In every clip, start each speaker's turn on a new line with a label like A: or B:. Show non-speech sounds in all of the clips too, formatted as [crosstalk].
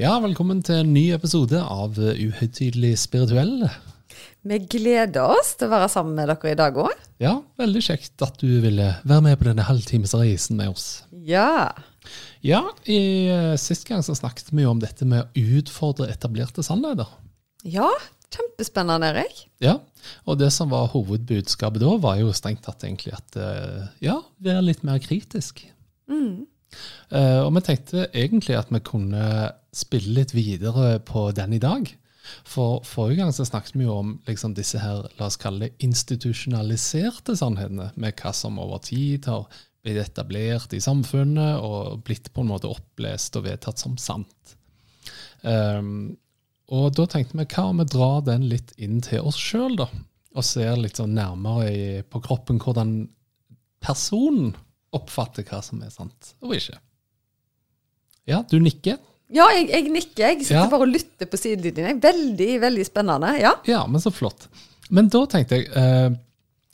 A: Ja, velkommen til en ny episode av Uhøytidelig spirituell.
B: Vi gleder oss til å være sammen med dere i dag òg.
A: Ja, veldig kjekt at du ville være med på denne halvtimesreisen med oss.
B: Ja.
A: Ja, i uh, sist gang så snakket vi jo om dette med å utfordre etablerte sannheter.
B: ja, kjempespennende, Erik.
A: Ja, og det som var hovedbudskapet da, var jo strengt tatt egentlig at uh, ja, vær litt mer kritisk.
B: Mm.
A: Uh, og vi tenkte egentlig at vi kunne spille litt videre på den i dag. For Forrige gang så snakket vi jo om liksom disse her, la oss kalle det institusjonaliserte sannhetene, med hva som over tid har blitt etablert i samfunnet og blitt på en måte opplest og vedtatt som sant. Um, og da tenkte vi hva om vi drar den litt inn til oss sjøl, da? Og ser litt sånn nærmere i, på kroppen hvordan personen oppfatter hva som er sant og ikke. Ja, du nikker.
B: Ja, jeg, jeg nikker. Jeg sitter
A: Ja.
B: bare og lytter på sidelinjen. Veldig, veldig spennende. Ja.
A: Ja, men så flott. Men da tenkte jeg eh,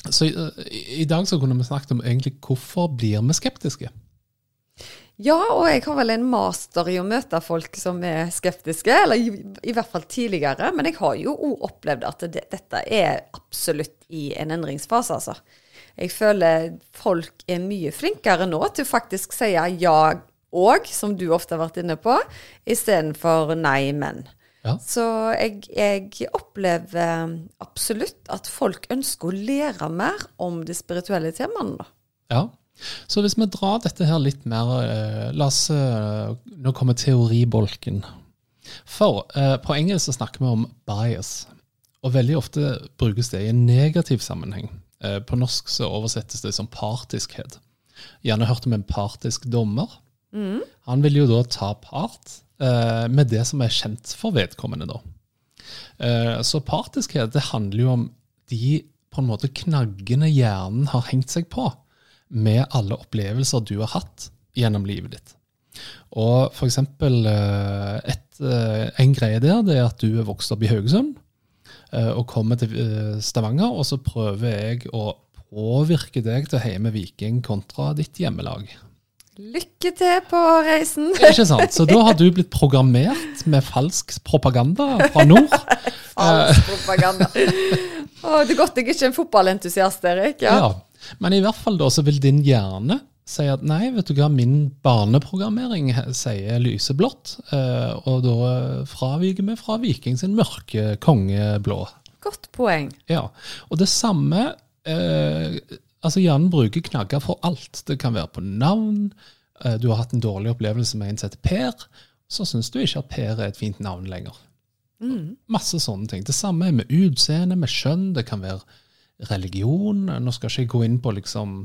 A: Så eh, i, i dag så kunne vi snakket om egentlig hvorfor blir vi skeptiske?
B: Ja, og jeg har vel en master i å møte folk som er skeptiske, eller i, i hvert fall tidligere. Men jeg har jo òg opplevd at det, dette er absolutt i en endringsfase, altså. Jeg føler folk er mye flinkere nå til å faktisk si ja og, som du ofte har vært inne på, istedenfor nei, men.
A: Ja.
B: Så jeg, jeg opplever absolutt at folk ønsker å lære mer om de spirituelle temaene.
A: Ja. Så hvis vi drar dette her litt mer eh, La oss eh, Nå kommer teoribolken. For eh, på engelsk så snakker vi om bias. Og veldig ofte brukes det i en negativ sammenheng. Eh, på norsk så oversettes det som partiskhet. Gjerne hørt om en partisk dommer. Han vil jo da ta part eh, med det som er kjent for vedkommende, da. Eh, så partiskhet det handler jo om de på en måte knaggene hjernen har hengt seg på med alle opplevelser du har hatt gjennom livet ditt. Og for eksempel eh, et, eh, en greie der det er at du er vokst opp i Haugesund og kommer til eh, Stavanger, og så prøver jeg å påvirke deg til å heie med Viking kontra ditt hjemmelag.
B: Lykke til på reisen! [laughs]
A: Ikke sant? Så da har du blitt programmert med falsk propaganda fra nord. [laughs]
B: Falsk propaganda. Å, det er godt jeg ikke er en fotballentusiast, Erik. Ja.
A: Ja. Men i hvert fall da så vil din hjerne si at nei, vet du hva, min barneprogrammering sier lyseblått, eh, og da fraviker vi fra Viking sin mørke kongeblå.
B: Godt poeng.
A: Ja, og det samme eh, Altså, hjernen bruker knagger for alt. Det kan være på navn. Eh, du har hatt en dårlig opplevelse med en som heter Per. Så syns du ikke at Per er et fint navn lenger. Masse sånne ting. Det samme er med utseende, med skjønn. Det kan være religion. Nå skal ikke jeg gå inn på liksom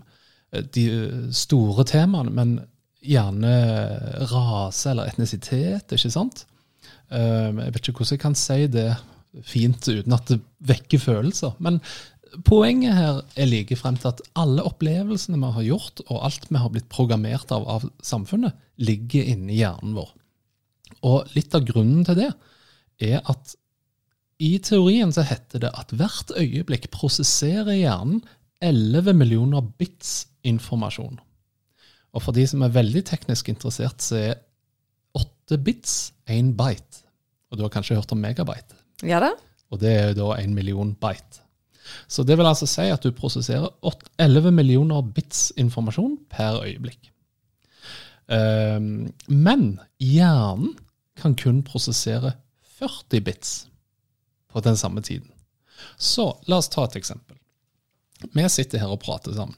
A: de store temaene, men gjerne rase eller etnisitet, ikke sant? Eh, Jeg vet ikke hvordan jeg kan si det fint uten at det vekker følelser. Men poenget her er like frem til at alle opplevelsene vi har gjort, og alt vi har blitt programmert av av samfunnet, ligger inni hjernen vår. Og litt av grunnen til det er at i teorien så heter det at hvert øyeblikk prosesserer hjernen 11 millioner bits informasjon. Og for de som er veldig teknisk interessert, så er 8 bits 1 byte. Og du har kanskje hørt om megabyte.
B: Ja da?
A: Og det er jo da 1 million byte. Så det vil altså si at du prosesserer 8, 11 millioner bits informasjon per øyeblikk. Um, men hjernen kan kun prosessere 40 bits på den samme tiden. Så la oss ta et eksempel. Vi sitter her og prater sammen.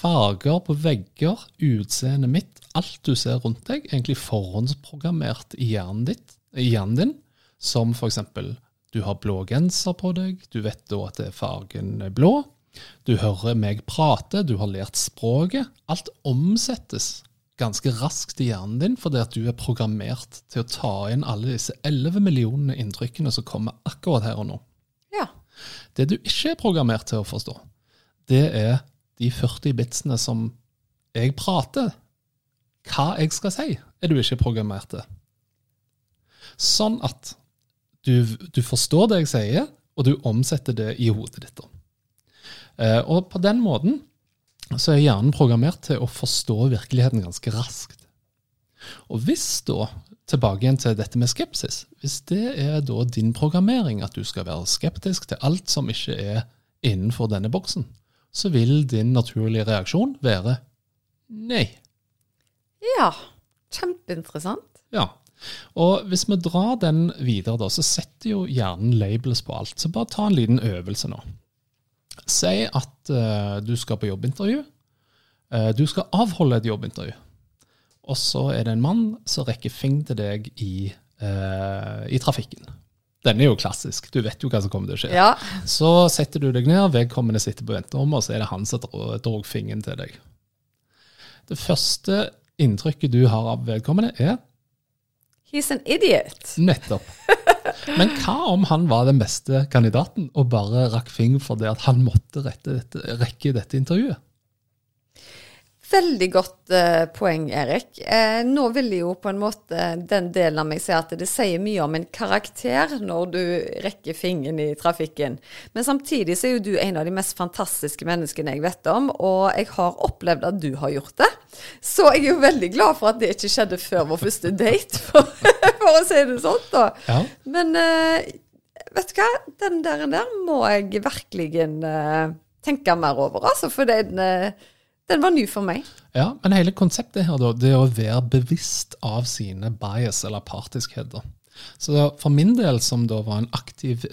A: Farger på vegger, utseendet mitt, alt du ser rundt deg, egentlig forhåndsprogrammert i hjernen, ditt, i hjernen din, som eksempel du har blå genser på deg, du vet da at fargen er blå, du hører meg prate, du har lært språket. Alt omsettes ganske raskt i hjernen din, fordi at du er programmert til å ta inn alle disse 11 millionene inntrykkene som kommer akkurat her og nå. Det du ikke er programmert til å forstå, det er de 40 bitsene som jeg prater. Hva jeg skal si, er du ikke programmert til. Sånn at du, du forstår det jeg sier, og du omsetter det i hodet ditt. Eh, og på den måten så er hjernen programmert til å forstå virkeligheten ganske raskt. Og hvis da, tilbake igjen til dette med skepsis, hvis det er da din programmering at du skal være skeptisk til alt som ikke er innenfor denne boksen, så vil din naturlige reaksjon være nei.
B: Ja. Kjempeinteressant.
A: Ja. Og hvis vi drar den videre, da, så setter jo hjernen labels på alt. Så bare ta en liten øvelse nå. Si at uh, du skal på jobbintervju. Uh, du skal avholde et jobbintervju. Og så er det en mann som rekker fing til deg i, eh, i trafikken. Den er jo klassisk. Du vet jo hva som kommer til å skje.
B: Ja.
A: Så setter du deg ned, vedkommende sitter på venterommet, og så er det han som drog fingeren til deg. Det første inntrykket du har av vedkommende, er
B: He's an idiot.
A: nettopp. Men hva om han var den beste kandidaten og bare rakk fingeren fordi han måtte rette dette, rekke dette intervjuet?
B: Veldig godt eh, poeng, Erik. Eh, nå vil jo på en måte den delen av meg si at det sier mye om en karakter når du rekker fingeren i trafikken. Men samtidig så er jo du en av de mest fantastiske menneskene jeg vet om, og jeg har opplevd at du har gjort det. Så jeg er jo veldig glad for at det ikke skjedde før vår første date, [laughs] for, for å si det sånn. da.
A: Ja.
B: Men eh, vet du hva, den der, der må jeg virkelig eh, tenke mer over, altså. For den, den var ny for meg.
A: Ja, men hele konseptet her, da, det er å være bevisst av sine bias eller partiskheter. Så da, for min del, som da var en aktiv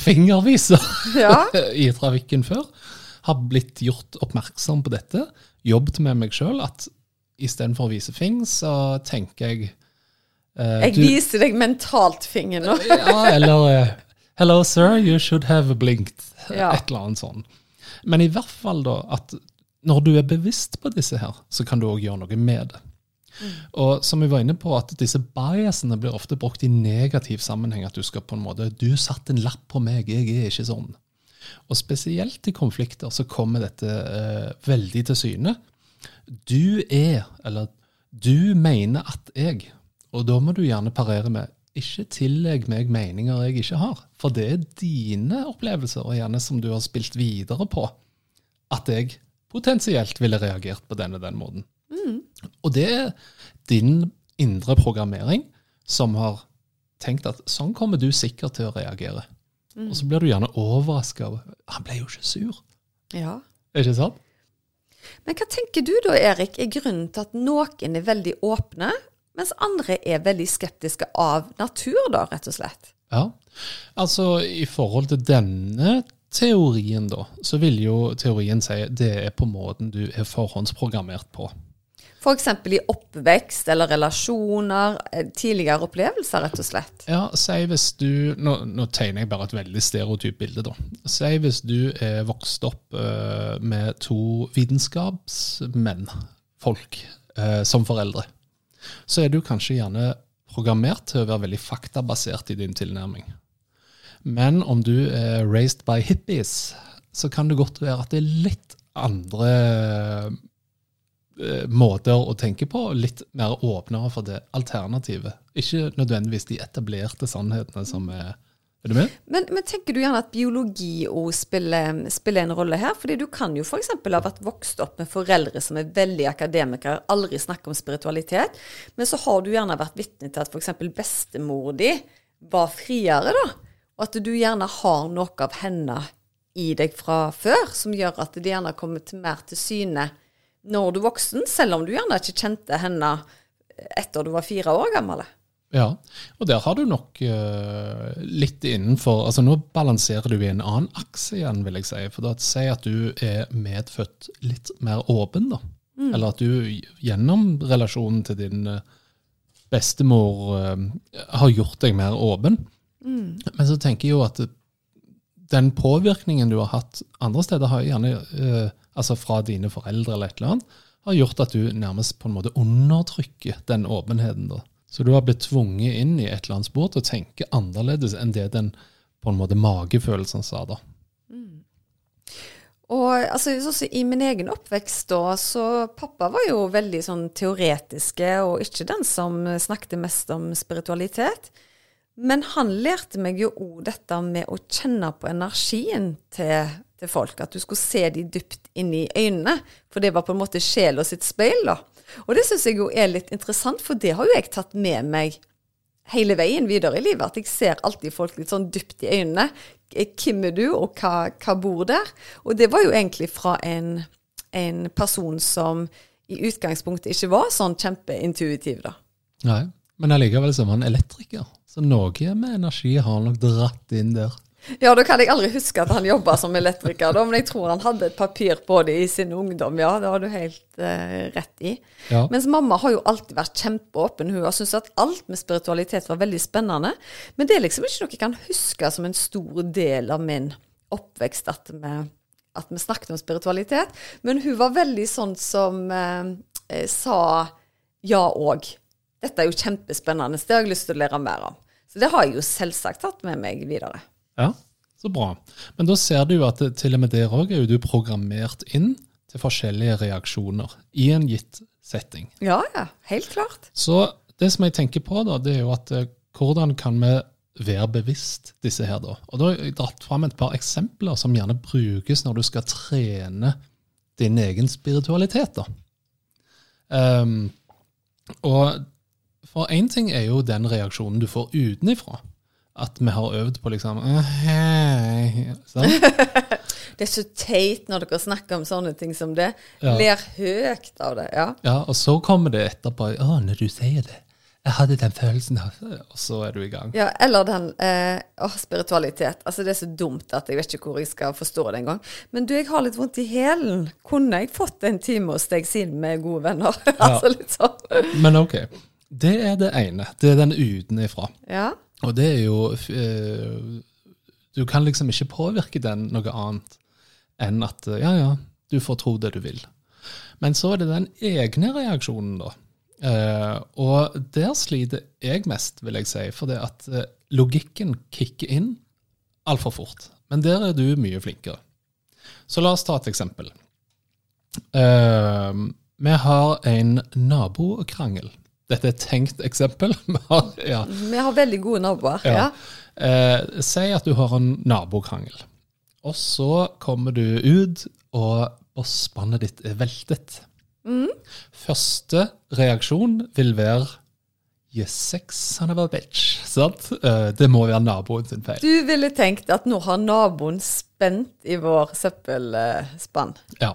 A: fingerviser [laughs]
B: Ja. [laughs]
A: i trafikken før, har blitt gjort oppmerksom på dette, jobbet med meg sjøl, at istedenfor å vise fing, så tenker jeg eh,
B: Jeg
A: du-
B: viser deg mentalt fingeren nå. [laughs]
A: Ja, eller eh, Hello, sir, you should have blinked.
B: Ja.
A: Et eller annet sånt. Men i hvert fall da, at når du er bevisst på disse her, så kan du òg gjøre noe med det. Og som vi var inne på, at disse biasene blir ofte brukt i negativ sammenheng. At du skal på en måte Du satte en lapp på meg, jeg er ikke sånn. Og spesielt i konflikter så kommer dette eh, veldig til syne. Du er, eller du mener at jeg, og da må du gjerne parere med ikke tillegg meg meninger jeg ikke har. For det er dine opplevelser, og gjerne som du har spilt videre på, at jeg potensielt ville reagert på den og den måten. Og det er din indre programmering som har tenkt at sånn kommer du sikkert til å reagere. Og så blir du gjerne overraska. Han ble jo ikke sur.
B: Ja.
A: Er ikke sant?
B: Men hva tenker du da, Erik, er grunnen til at noen er veldig åpne, mens andre er veldig skeptiske av natur, da, rett og slett?
A: Ja. Altså, i forhold til denne teorien, da, så vil jo teorien si det er på måten du er forhåndsprogrammert på.
B: F.eks. i oppvekst eller relasjoner, eh, tidligere opplevelser, rett og slett.
A: Ja, si hvis du nå, nå tegner jeg bare et veldig stereotypt bilde, da. Si hvis du er vokst opp uh, med to vitenskapsmenn, folk, uh, som foreldre. Så er du kanskje gjerne programmert til å være veldig faktabasert i din tilnærming. Men om du er raised by hippies, så kan det godt være at det er litt andre eh, måter å tenke på, litt mer åpnere for det alternativet. Ikke nødvendigvis de etablerte sannhetene som er Er du med?
B: Men, men tenker du gjerne at biologi òg spiller, spiller en rolle her? Fordi du kan jo f.eks. ha vært vokst opp med foreldre som er veldig akademikere, aldri snakker om spiritualitet, men så har du gjerne vært vitne til at f.eks. bestemor di var friere, da. Og at du gjerne har noe av henne i deg fra før, som gjør at det gjerne kommer til mer til syne når du er voksen, selv om du gjerne ikke kjente henne etter du var fire år gammel.
A: Ja, og der har du nok uh, litt innenfor altså Nå balanserer du i en annen akse igjen, vil jeg si. For da Si at du er medfødt litt mer åpen, da. Eller at du gjennom relasjonen til din eh, bestemor uh, har gjort deg mer åpen. Men så tenker jeg jo at den påvirkningen du har hatt andre steder, har gjerne, eh, altså fra dine foreldre eller et eller annet, har gjort at du nærmest på en måte undertrykker den åpenheten. da. Så du har blitt tvunget inn i et eller annet spor til å tenke annerledes enn det den på en måte magefølelsen sa. da.
B: Og altså, sånn I min egen oppvekst da, så pappa var jo veldig sånn teoretiske, og ikke den som snakket mest om spiritualitet. Men han lærte meg jo òg dette med å kjenne på energien til, til, folk. At du skulle se de dypt inn i øynene. For det var på en måte sjela sitt speil, da. Og det syns jeg jo er litt interessant, for det har jo jeg tatt med meg hele veien videre i livet. At jeg ser alltid folk litt sånn dypt i øynene. Hvem er du, og hva, hva bor der? Og det var jo egentlig fra en, en person som i utgangspunktet ikke var sånn kjempeintuitiv, da.
A: Nei, men allikevel så var han elektriker. Så noe med energi har han nok dratt inn der.
B: Ja, da kan jeg aldri huske at han jobba som elektriker, da, men jeg tror han hadde et papir på det i sin ungdom, ja. Det har du helt uh, rett i. Ja. Mens mamma har jo alltid vært kjempeåpen. Hun har syntes at alt med spiritualitet var veldig spennende. Men det er liksom ikke noe jeg kan huske som en stor del av min oppvekst, at vi, at vi snakket om spiritualitet. Men hun var veldig sånn som uh, sa ja òg. Dette er jo kjempespennende, det har jeg lyst til å lære mer om. Så det har jeg jo selvsagt tatt med meg videre.
A: Ja, så bra. Men da ser du jo at til og med der òg er jo du programmert inn til forskjellige reaksjoner i en gitt setting.
B: Ja, ja, helt klart.
A: Så det som jeg tenker på, da, det er jo at eh, hvordan kan vi være bevisst disse her, da? Og da har jeg dratt fram et par eksempler som gjerne brukes når du skal trene din egen spiritualitet, da. Um, og for én ting er jo den reaksjonen du får utenifra at vi har øvd på liksom. [laughs]
B: Det er så teit når dere snakker om sånne ting som det. Ja. Ler høyt av det. ja.
A: Ja, Og så kommer det etterpå. 'Å, når du sier det. Jeg hadde den følelsen.' Og så er du i gang.
B: Ja, Eller den eh, å, spiritualitet. Altså, Det er så dumt at jeg vet ikke hvor jeg skal forstå det engang. Men du, jeg har litt vondt i hælen. Kunne jeg fått en time hos deg siden vi er gode venner? [laughs] altså litt sånn.
A: Men ok. Det er det ene. Det er den utenifra.
B: Ja.
A: Og det er jo eh, Du kan liksom ikke påvirke den noe annet enn at eh, ja, ja, du får tro det du vil. Men så er det den egne reaksjonen, da. Eh, og der sliter jeg mest, vil jeg si, for det at logikken kicker inn altfor fort. Men der er du mye flinkere. Så la oss ta et eksempel. vi har en nabokrangel. Dette er et tenkt eksempel. [laughs]
B: ja. Vi har veldig gode naboer. Ja.
A: Eh, si at du har en nabokrangel. Og så kommer du ut, og bosspannet ditt er veltet. Mm. Første reaksjon vil være Yes, sex, son of a bitch. Sant? Eh, det må være naboen sin feil.
B: Du ville tenkt at nå har naboen spent i vår søppelspann.
A: Ja.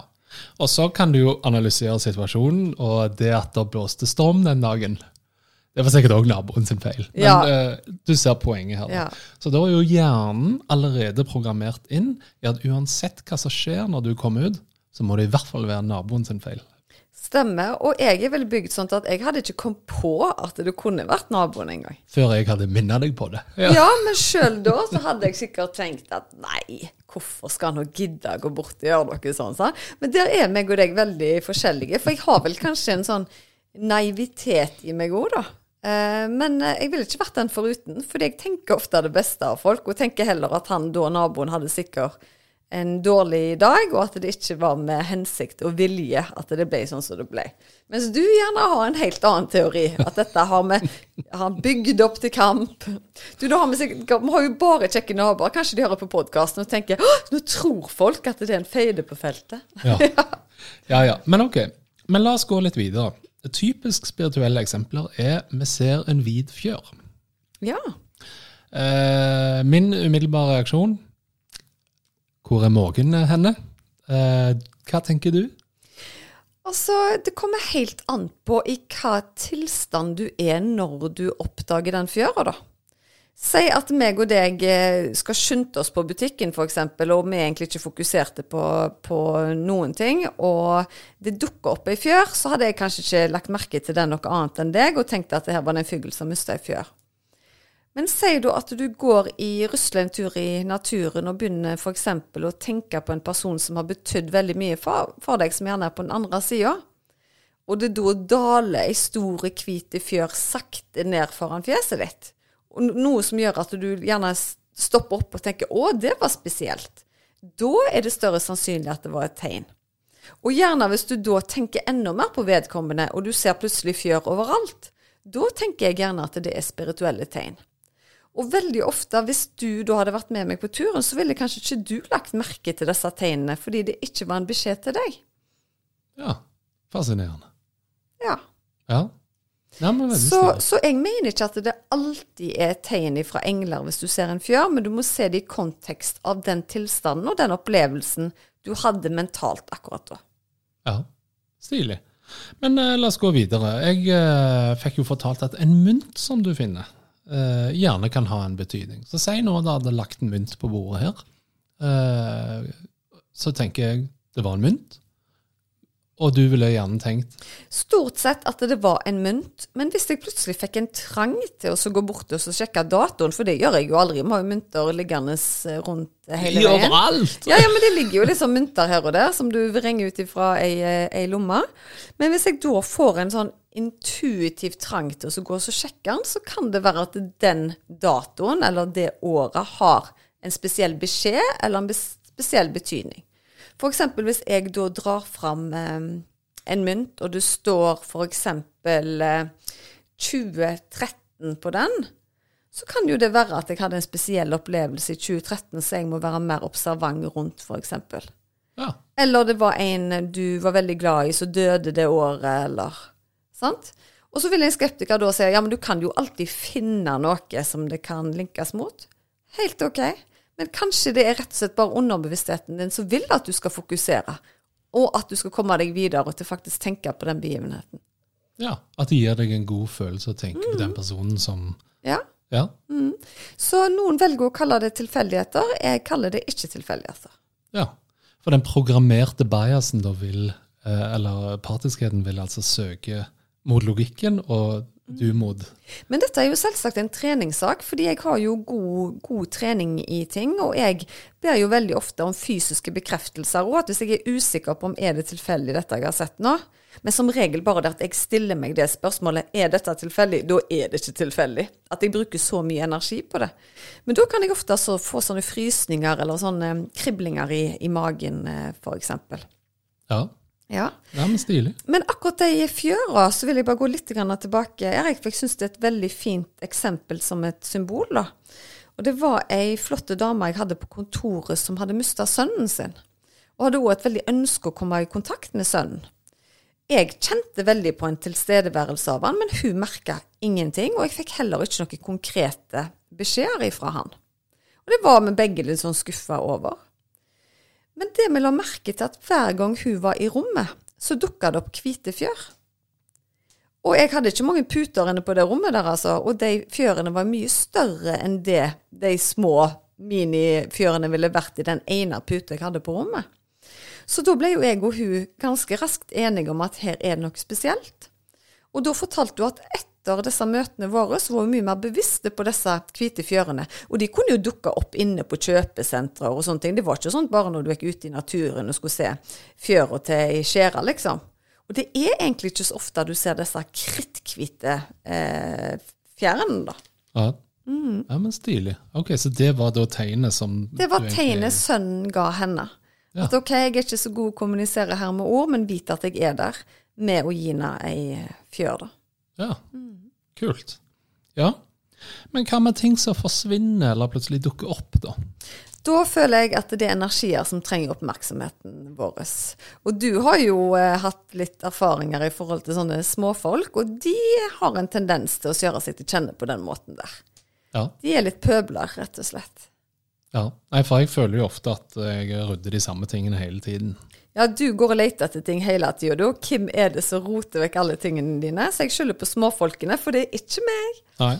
A: Og så kan du jo analysere situasjonen, og det at det blåste storm den dagen det var sikkert òg naboen sin feil, men ja. uh, du ser poenget her. Ja. Så da er jo hjernen allerede programmert inn i at uansett hva som skjer når du kommer ut, så må det i hvert fall være naboen sin feil.
B: Stemmer. Og jeg er vel bygd sånn at jeg hadde ikke kommet på at det kunne vært naboen engang.
A: Før jeg hadde minnet deg på det.
B: Ja, ja men sjøl da så hadde jeg sikkert tenkt at nei, hvorfor skal han nå gidde å gå bort og gjøre noe sånt? sånn? Men der er meg og deg veldig forskjellige. For jeg har vel kanskje en sånn naivitet i meg òg, da. Eh, men eh, jeg ville ikke vært den foruten, fordi jeg tenker ofte det beste av folk. Og tenker heller at han da, naboen, hadde sikkert en dårlig dag, og at det ikke var med hensikt og vilje at det ble sånn som det ble. Mens du gjerne har en helt annen teori. At dette har vi har bygd opp til kamp. Du, da har vi, sikkert, vi har jo bare kjekke naboer. Kanskje de hører på podkasten og tenker nå tror folk at det er en feide på feltet.
A: Ja. [laughs] ja ja. Men ok. Men la oss gå litt videre. Typisk spirituelle eksempler er vi ser en hvit fjør.
B: Ja.
A: Eh, min umiddelbare reaksjon hvor er måken henne? Eh, hva tenker du?
B: Altså, Det kommer helt an på i hva tilstand du er når du oppdager den fjøra, da. Si at meg og deg eh, skal skynde oss på butikken, f.eks., og vi egentlig ikke fokuserte på, på, noen ting, og det dukker opp ei fjør, så hadde jeg kanskje ikke lagt merke til den noe annet enn deg, og tenkte at det her var en fugl som mista ei fjør. Men sier du at du går i rusler en tur i naturen og begynner f.eks. å tenke på en person som har betydd veldig mye for, for, deg, som gjerne er på den andre sida, og det da daler ei stor, hvit fjør sakte ned foran fjeset ditt, og noe som gjør at du gjerne stopper opp og tenker 'Å, det var spesielt', da er det større sannsynlig at det var et tegn. Og gjerne hvis du da tenker enda mer på vedkommende, og du ser plutselig fjør overalt, da tenker jeg gjerne at det er spirituelle tegn. Og veldig ofte, hvis du da hadde vært med meg på turen, så ville kanskje ikke du lagt merke til disse tegnene, fordi det ikke var en beskjed til deg.
A: Ja, fascinerende.
B: Ja.
A: Ja. ja
B: Så, så jeg mener ikke at det alltid er tegn fra engler hvis du ser en fjør, men du må se det i kontekst av den tilstanden og den opplevelsen du hadde mentalt akkurat da.
A: Ja, stilig. Men uh, la oss gå videre. Jeg uh, fikk jo fortalt at en mynt som du finner, eh, gjerne kan ha en betydning. Så si nå da hadde lagt en mynt på bordet her. Uh, så tenker jeg det var en mynt, og du ville gjerne tenkt
B: Stort sett at det var en mynt, men hvis jeg plutselig fikk en trang til å gå bort og sjekke datoen, for det gjør jeg jo aldri, vi har jo mynter liggende eh, rundt hele veien.
A: Overalt!
B: Ja, ja, men det ligger jo liksom mynter her og der som du vrenger ut ifra ei, eh, ei lomme. Men hvis jeg da får en sånn intuitiv trang til å gå og sjekke den, så kan det være at den datoen eller det året har en spesiell beskjed eller en spesiell betydning. Eksempel hvis jeg da drar fram eh, en mynt, og det står eksempel eh, 2013 på den, så kan jo det være at jeg hadde en spesiell opplevelse i 2013 så jeg må være mer observant rundt, eksempel.
A: Ja.
B: Eller det var en du var veldig glad i, som døde det året, eller Sant? Og så vil en skeptiker da si ja, men du kan jo alltid finne noe som det kan linkes mot. Helt ok. Men kanskje det er rett og slett bare underbevisstheten din som vil at du skal fokusere, og at du skal komme deg videre til faktisk tenke på den begivenheten.
A: ja. At det gir deg en god følelse å tenke på den personen som
B: Ja.
A: Ja.
B: Så noen velger å kalle det tilfeldigheter. Jeg kaller det ikke tilfeldigheter.
A: ja. For den programmerte biasen da vil, eh, eller partiskheten vil altså søke mot logikken, og du mot
B: Men dette er jo selvsagt en treningssak, fordi jeg har jo god, god trening i ting, og jeg ber jo veldig ofte om fysiske bekreftelser, og at hvis jeg er usikker på om er det tilfeldig dette jeg har sett nå, men som regel bare det at jeg stiller meg det spørsmålet er dette tilfeldig, da er det ikke tilfeldig. At jeg bruker så mye energi på det. Men da kan jeg ofte så få sånne frysninger eller sånne kriblinger i, i magen, f.eks. for eksempel.
A: Ja.
B: Ja.
A: ja, men stilig.
B: Men akkurat de fjøra, så vil jeg bare gå litt grann tilbake. Erik, for jeg syns det er et veldig fint eksempel som et symbol. da. Og Det var ei flott dame jeg hadde på kontoret som hadde mista sønnen sin. Og hadde òg et veldig ønske å komme i kontakt med sønnen. Jeg kjente veldig på en tilstedeværelse av han, men hun merka ingenting. Og jeg fikk heller ikke noen konkrete beskjeder ifra han. Og det var vi begge litt sånn skuffa over. Men det vi la merke til at hver gang hun var i rommet, så dukka det opp hvite fjør. Og jeg hadde ikke mange puter inne på det rommet der, altså. Og de fjørene var mye større enn det de små minifjørene ville vært i den ene puta jeg hadde på rommet. Så da ble jo jeg og hun ganske raskt enige om at her er det noe spesielt. Og da fortalte hun at etter disse møtene våre, så var vi mye mer bevisste på disse hvite fjørene. Og de kunne jo dukke opp inne på kjøpesentre og sånne ting. Det var ikke sånn bare når du gikk ute i naturen og skulle se fjøra til ei skjære, liksom. Og det er egentlig ikke så ofte du ser disse kritthvite eh, fjærene, da.
A: Ja. ja, men stilig. Ok, Så det var da tegnet som
B: Det var
A: egentlig-
B: tegnet sønnen ga henne.
A: Ja.
B: At ok, jeg er ikke så god å kommunisere her med ord, men vite at jeg er der med å gi henne ei fjør, da.
A: Ja, kult. Ja. Men hva med ting som forsvinner eller plutselig dukker opp, da?
B: Da føler jeg at det er energier som trenger oppmerksomheten vår. Og du har jo eh, hatt litt erfaringer i forhold til sånne småfolk, og de har en tendens til å gjøre seg til kjenne på den måten der.
A: Ja.
B: De er litt pøbler, rett og slett.
A: ja. Nei, for jeg føler jo ofte at jeg rydder de samme tingene hele tiden.
B: Ja, du går og leter etter ting hele tida, da. Hvem er det som roter vekk alle tingene dine? Så jeg skylder på småfolkene, for det er ikke meg.
A: Nei.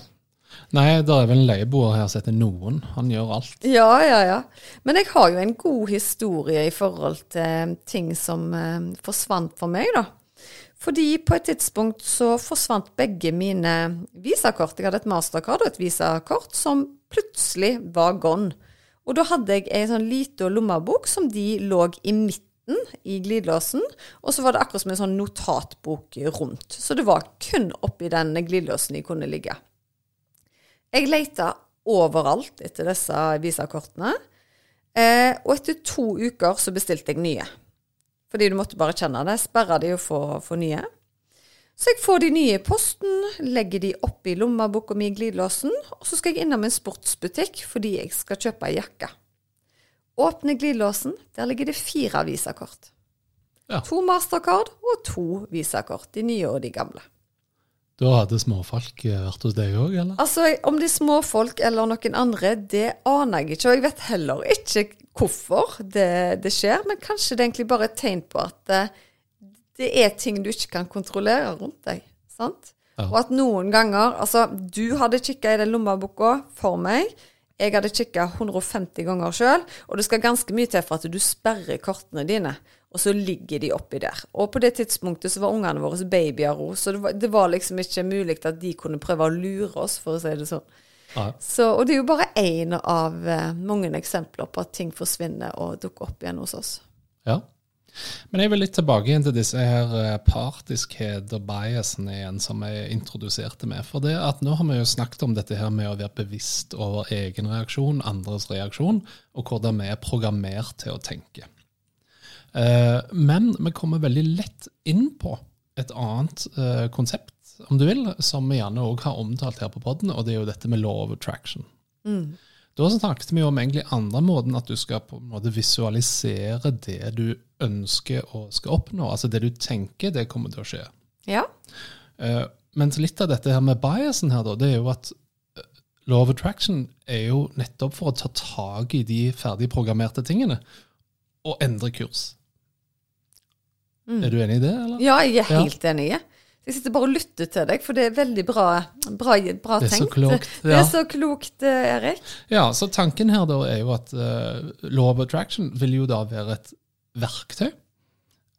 A: Nei, det er vel en leieboer her som heter Noen. Han gjør alt.
B: Ja, ja, ja. Men jeg har jo en god historie i forhold til ting som eh, forsvant for meg, da. Fordi på et tidspunkt så forsvant begge mine visakort. Jeg hadde et mastercard og et visakort som plutselig var gone. Og da hadde jeg ei sånn lita lommebok som de lå i midten i glidelåsen, og så var det akkurat som en sånn notatbok rundt. Så det var kun oppi den glidelåsen de kunne ligge. Jeg leita overalt etter disse visakortene, eh, og etter to uker så bestilte jeg nye. Fordi du måtte bare kjenne det. Sperra de og få, få nye. Så jeg får de nye i posten, legger de oppi lommeboka mi i glidelåsen, og så skal jeg innom en sportsbutikk fordi jeg skal kjøpe ei jakke. Åpne glidelåsen, der ligger det fire visakort.
A: Ja.
B: To mastercard og to visakort, de nye og de gamle.
A: Da hadde småfolk eh, vært hos deg òg, eller?
B: Altså, Om det er småfolk eller noen andre, det aner jeg ikke. Og jeg vet heller ikke hvorfor det, det skjer, men kanskje det egentlig bare er et tegn på at det, det er ting du ikke kan kontrollere rundt deg. sant?
A: Ja.
B: Og at noen ganger Altså, du hadde kikka i den lommeboka for meg. Jeg hadde kikka 150 ganger sjøl, og det skal ganske mye til for at du sperrer kortene dine. Og så ligger de oppi der. Og på det tidspunktet så var ungene våre babyer òg, så det var, det var liksom ikke mulig at de kunne prøve å lure oss, for å si det sånn. Så, og det er jo bare én av eh, mange eksempler på at ting forsvinner og dukker opp igjen hos oss.
A: ja. Men jeg vil litt tilbake igjen til disse her eh, partiskhet og biasen igjen som jeg introduserte med. For det at nå har vi jo snakket om dette her med å være bevisst over egen reaksjon, andres reaksjon, og hvordan vi er programmert til å tenke. Eh, men vi kommer veldig lett inn på et annet eh, konsept, om du vil, som vi gjerne òg har omtalt her på podden, og det er jo dette med law of attraction. Da snakket vi om egentlig andre måten at du skal på en måte visualisere det du ønsker å skal oppnå. Altså det du tenker, det kommer til å skje.
B: Ja.
A: Uh, mens litt av dette her med biasen her, da, det er jo at eh, law of attraction er jo nettopp for å ta tak i de ferdig programmerte tingene og endre kurs. Er du enig i det, eller?
B: ja, jeg er
A: Ja.
B: helt enig. Jeg sitter bare og lytter til deg, for det er veldig bra, bra, bra
A: Det er så
B: tenkt.
A: klokt,
B: Det er så klokt, eh, Erik.
A: Ja, så tanken her da er jo at uh, law of attraction vil jo da være et verktøy,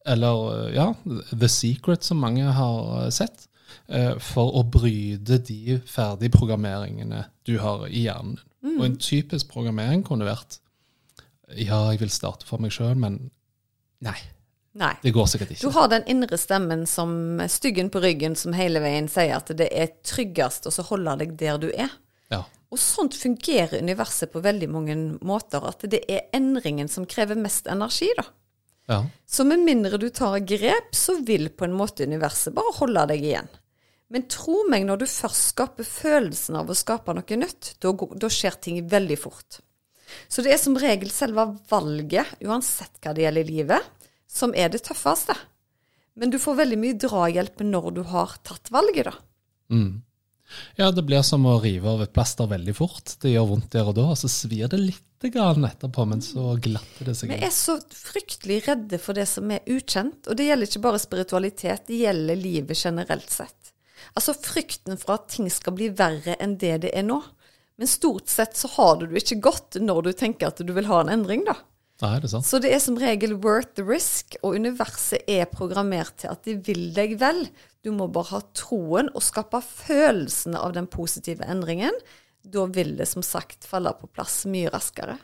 A: eller ja, the secret som mange har eh, sett, eh, for å bryte de ferdigprogrammeringene du har i hjernen. Mm. Og en typisk programmering kunne vært ja, jeg vil starte for meg sjøl, men nei,
B: Nei.
A: det går sikkert ikke.
B: Du har den indre stemmen som styggen på ryggen som hele veien sier at det er tryggest å så holde deg der du er.
A: Ja,
B: Og sånt fungerer universet på veldig mange måter. At det er endringen som krever mest energi, da.
A: Ja,
B: Så med mindre du tar grep, så vil på en måte universet bare holde deg igjen. Men tro meg, når du først skaper følelsen av å skape noe nytt, da, skjer ting veldig fort. Så det er som regel selve valget, uansett hva det gjelder i livet, som er det tøffeste. Men du får veldig mye drahjelp når du har tatt valget, da.
A: Ja, det blir som å rive av et plaster veldig fort. Det gjør vondt der og da, og så svir det litt etterpå, men så glatter det seg
B: Vi er så fryktelig redde for det som er ukjent, og det gjelder ikke bare spiritualitet, det gjelder livet generelt sett. Altså frykten for at ting skal bli verre enn det det er nå. Men stort sett så har du det ikke godt når du tenker at du vil ha en endring, da.
A: Nei, det sant.
B: Så det er som regel worth the risk, og universet er programmert til at de vil deg vel. Du må bare ha troen og skape følelsen av den positive endringen. Da vil det som sagt falle på plass mye raskere.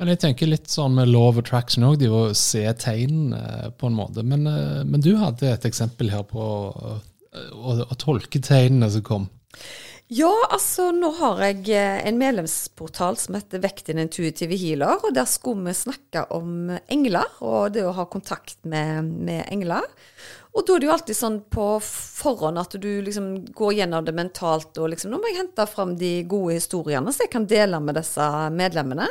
A: Men jeg tenker litt sånn med law of attraction òg, det å se tegn eh, på en måte. Men, eh, men du hadde et eksempel her på å, å, å tolke tegnene som kom.
B: Ja, altså nå har jeg eh, en medlemsportal som heter Vekk din intuitive healer, og der skulle vi snakke om engler og det å ha kontakt med, med engler. Og da er det jo alltid sånn på forhånd at du liksom går gjennom det mentalt og liksom Nå må jeg hente fram de gode historiene så jeg kan dele med disse medlemmene.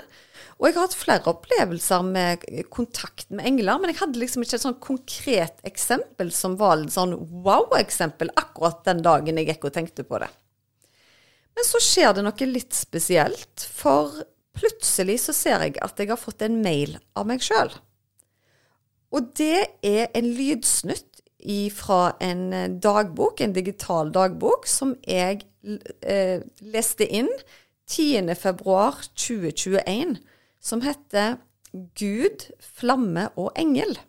B: Og jeg har hatt flere opplevelser med kontakt med engler, men jeg hadde liksom ikke et sånn konkret eksempel som var et sånn wow-eksempel akkurat den dagen jeg gikk og tenkte på det. Men så skjer det noe litt spesielt, for plutselig så ser jeg at jeg har fått en mail av meg sjøl. Og det er en lydsnutt fra en eh, dagbok, en digital dagbok, som jeg eh, leste inn 10.2.2021, som heter Gud, flamme og engel.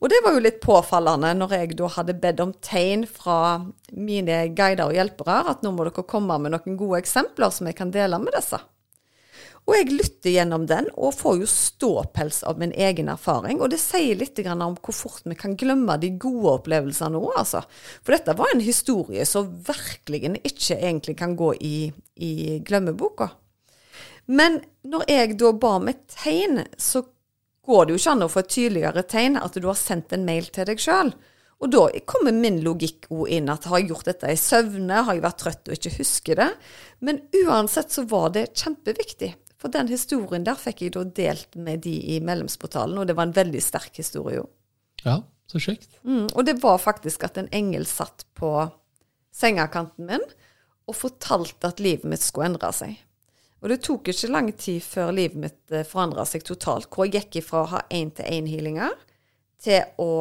B: Og det var jo litt påfallende når jeg da hadde bedt om tegn fra mine guider og hjelpere, at nå må dere komme med noen gode eksempler som jeg kan dele med disse. Og jeg lytter gjennom den, og får jo ståpels av min egen erfaring. Og det sier litt om hvor fort vi kan glemme de gode opplevelsene òg, altså. For dette var en historie som virkelig ikke egentlig kan gå i, i glemmeboka. Men når jeg da ba om et tegn, så går det jo ikke an å få et tydeligere tegn at du har sendt en mail til deg sjøl. Og da kommer min logikk òg inn, at har jeg gjort dette i søvne, har jeg vært trøtt og ikke husker det? Men uansett så var det kjempeviktig. For den historien der fikk jeg da delt med de i medlemsportalen, og det var en veldig sterk historie jo.
A: Ja, så kjekt.
B: Mm, og det var faktisk at en engel satt på sengekanten min og fortalte at livet mitt skulle endre seg. Og det tok ikke lang tid før livet mitt eh, forandra seg totalt, hvor jeg gikk ifra å ha én-til-én-healinger til å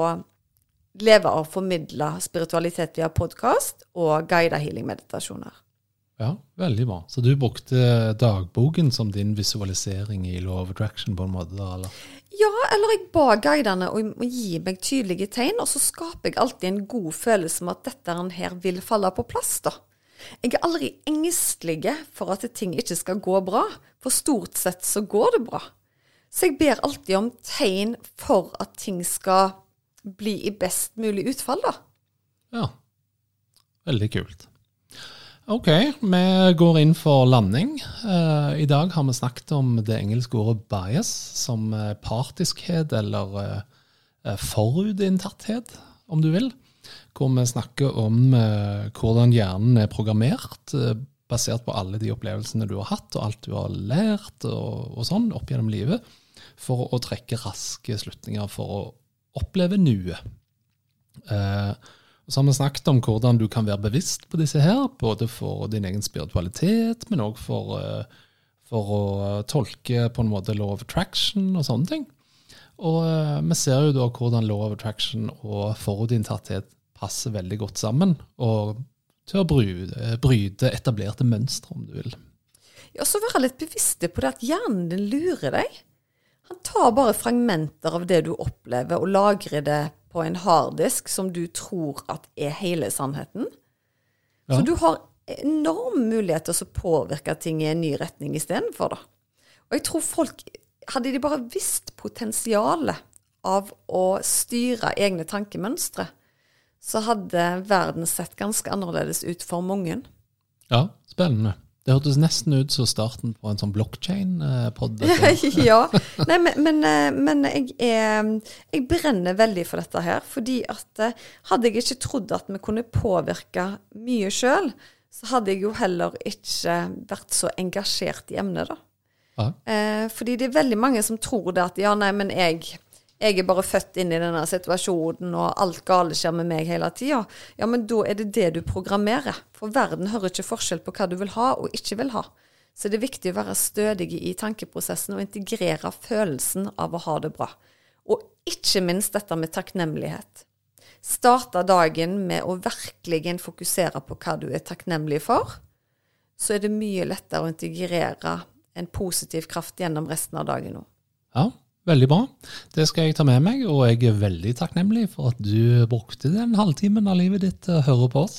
B: leve av å formidle spiritualitet via podkast og guida healing-meditasjoner.
A: Ja, veldig bra. Så du brukte dagboken som din visualisering i Law of Attraction på en måte? da, eller?
B: Ja, eller jeg ba guidene å gi meg tydelige tegn, og så skaper jeg alltid en god følelse med at dette her vil falle på plass. da. Jeg er aldri engstelig for at ting ikke skal gå bra, for stort sett så går det bra. Så jeg ber alltid om tegn for at ting skal bli i best mulig utfall, da.
A: Ja. Veldig kult. Ok, vi går inn for landing. Uh, I dag har vi snakket om det engelske ordet bias som partiskhet eller uh, forutinntatthet, om du vil hvor vi snakker om eh, hvordan hjernen er programmert, eh, basert på alle de opplevelsene du har hatt, og alt du har lært og, og sånn opp gjennom livet, for å trekke raske slutninger for å oppleve nuet. Eh, så har vi snakket om hvordan du kan være bevisst på disse her, både for din egen spiritualitet, men òg for, eh, for, å tolke på en måte law of attraction og sånne ting. Og vi ser jo da hvordan law of attraction og forutinntatthet passer veldig godt sammen. Og til å bryte, bryte etablerte mønstre, om du vil.
B: Ja, så være litt bevisste på det at hjernen din lurer deg. Han tar bare fragmenter av det du opplever, og lagrer det på en harddisk som du tror at er hele sannheten. Ja. Så du har enorm mulighet til å påvirke ting i en ny retning istedenfor, da. Og jeg tror folk Hadde de bare visst potensialet av å styre egne tankemønstre, så hadde verden sett ganske annerledes ut for mange.
A: Ja, spennende. Det hørtes nesten ut som starten på en sånn blockchain-pod. [laughs]
B: ja. Nei, men, men, eh, men jeg, er, jeg, brenner veldig for dette her. Fordi at eh, hadde jeg ikke trodd at vi kunne påvirke mye sjøl, så hadde jeg jo heller ikke vært så engasjert i emnet, da. Ja. Eh, fordi det er veldig mange som tror det at ja, nei, men jeg jeg er bare født inn i denne situasjonen, og alt gale skjer med meg hele tida, ja, men da er det det du programmerer. For verden hører ikke forskjell på hva du vil ha og ikke vil ha. Så det er viktig å være stødig i tankeprosessen og integrere følelsen av å ha det bra. Og ikke minst dette med takknemlighet. Starte dagen med å virkelig fokusere på hva du er takknemlig for. Så er det mye lettere å integrere en positiv kraft gjennom resten av dagen òg.
A: Ja, Veldig bra. Det skal jeg ta med meg, og jeg er veldig takknemlig for at du brukte den halvtimen av livet ditt til å høre på oss.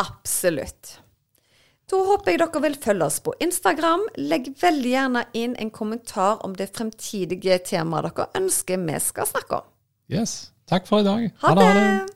B: Absolutt. Da håper jeg dere vil følge oss på Instagram. Legg veldig gjerne inn en kommentar om det fremtidige temaet dere ønsker vi skal snakke om.
A: Yes. Takk for i dag.
B: Ha, ha det. Ha det.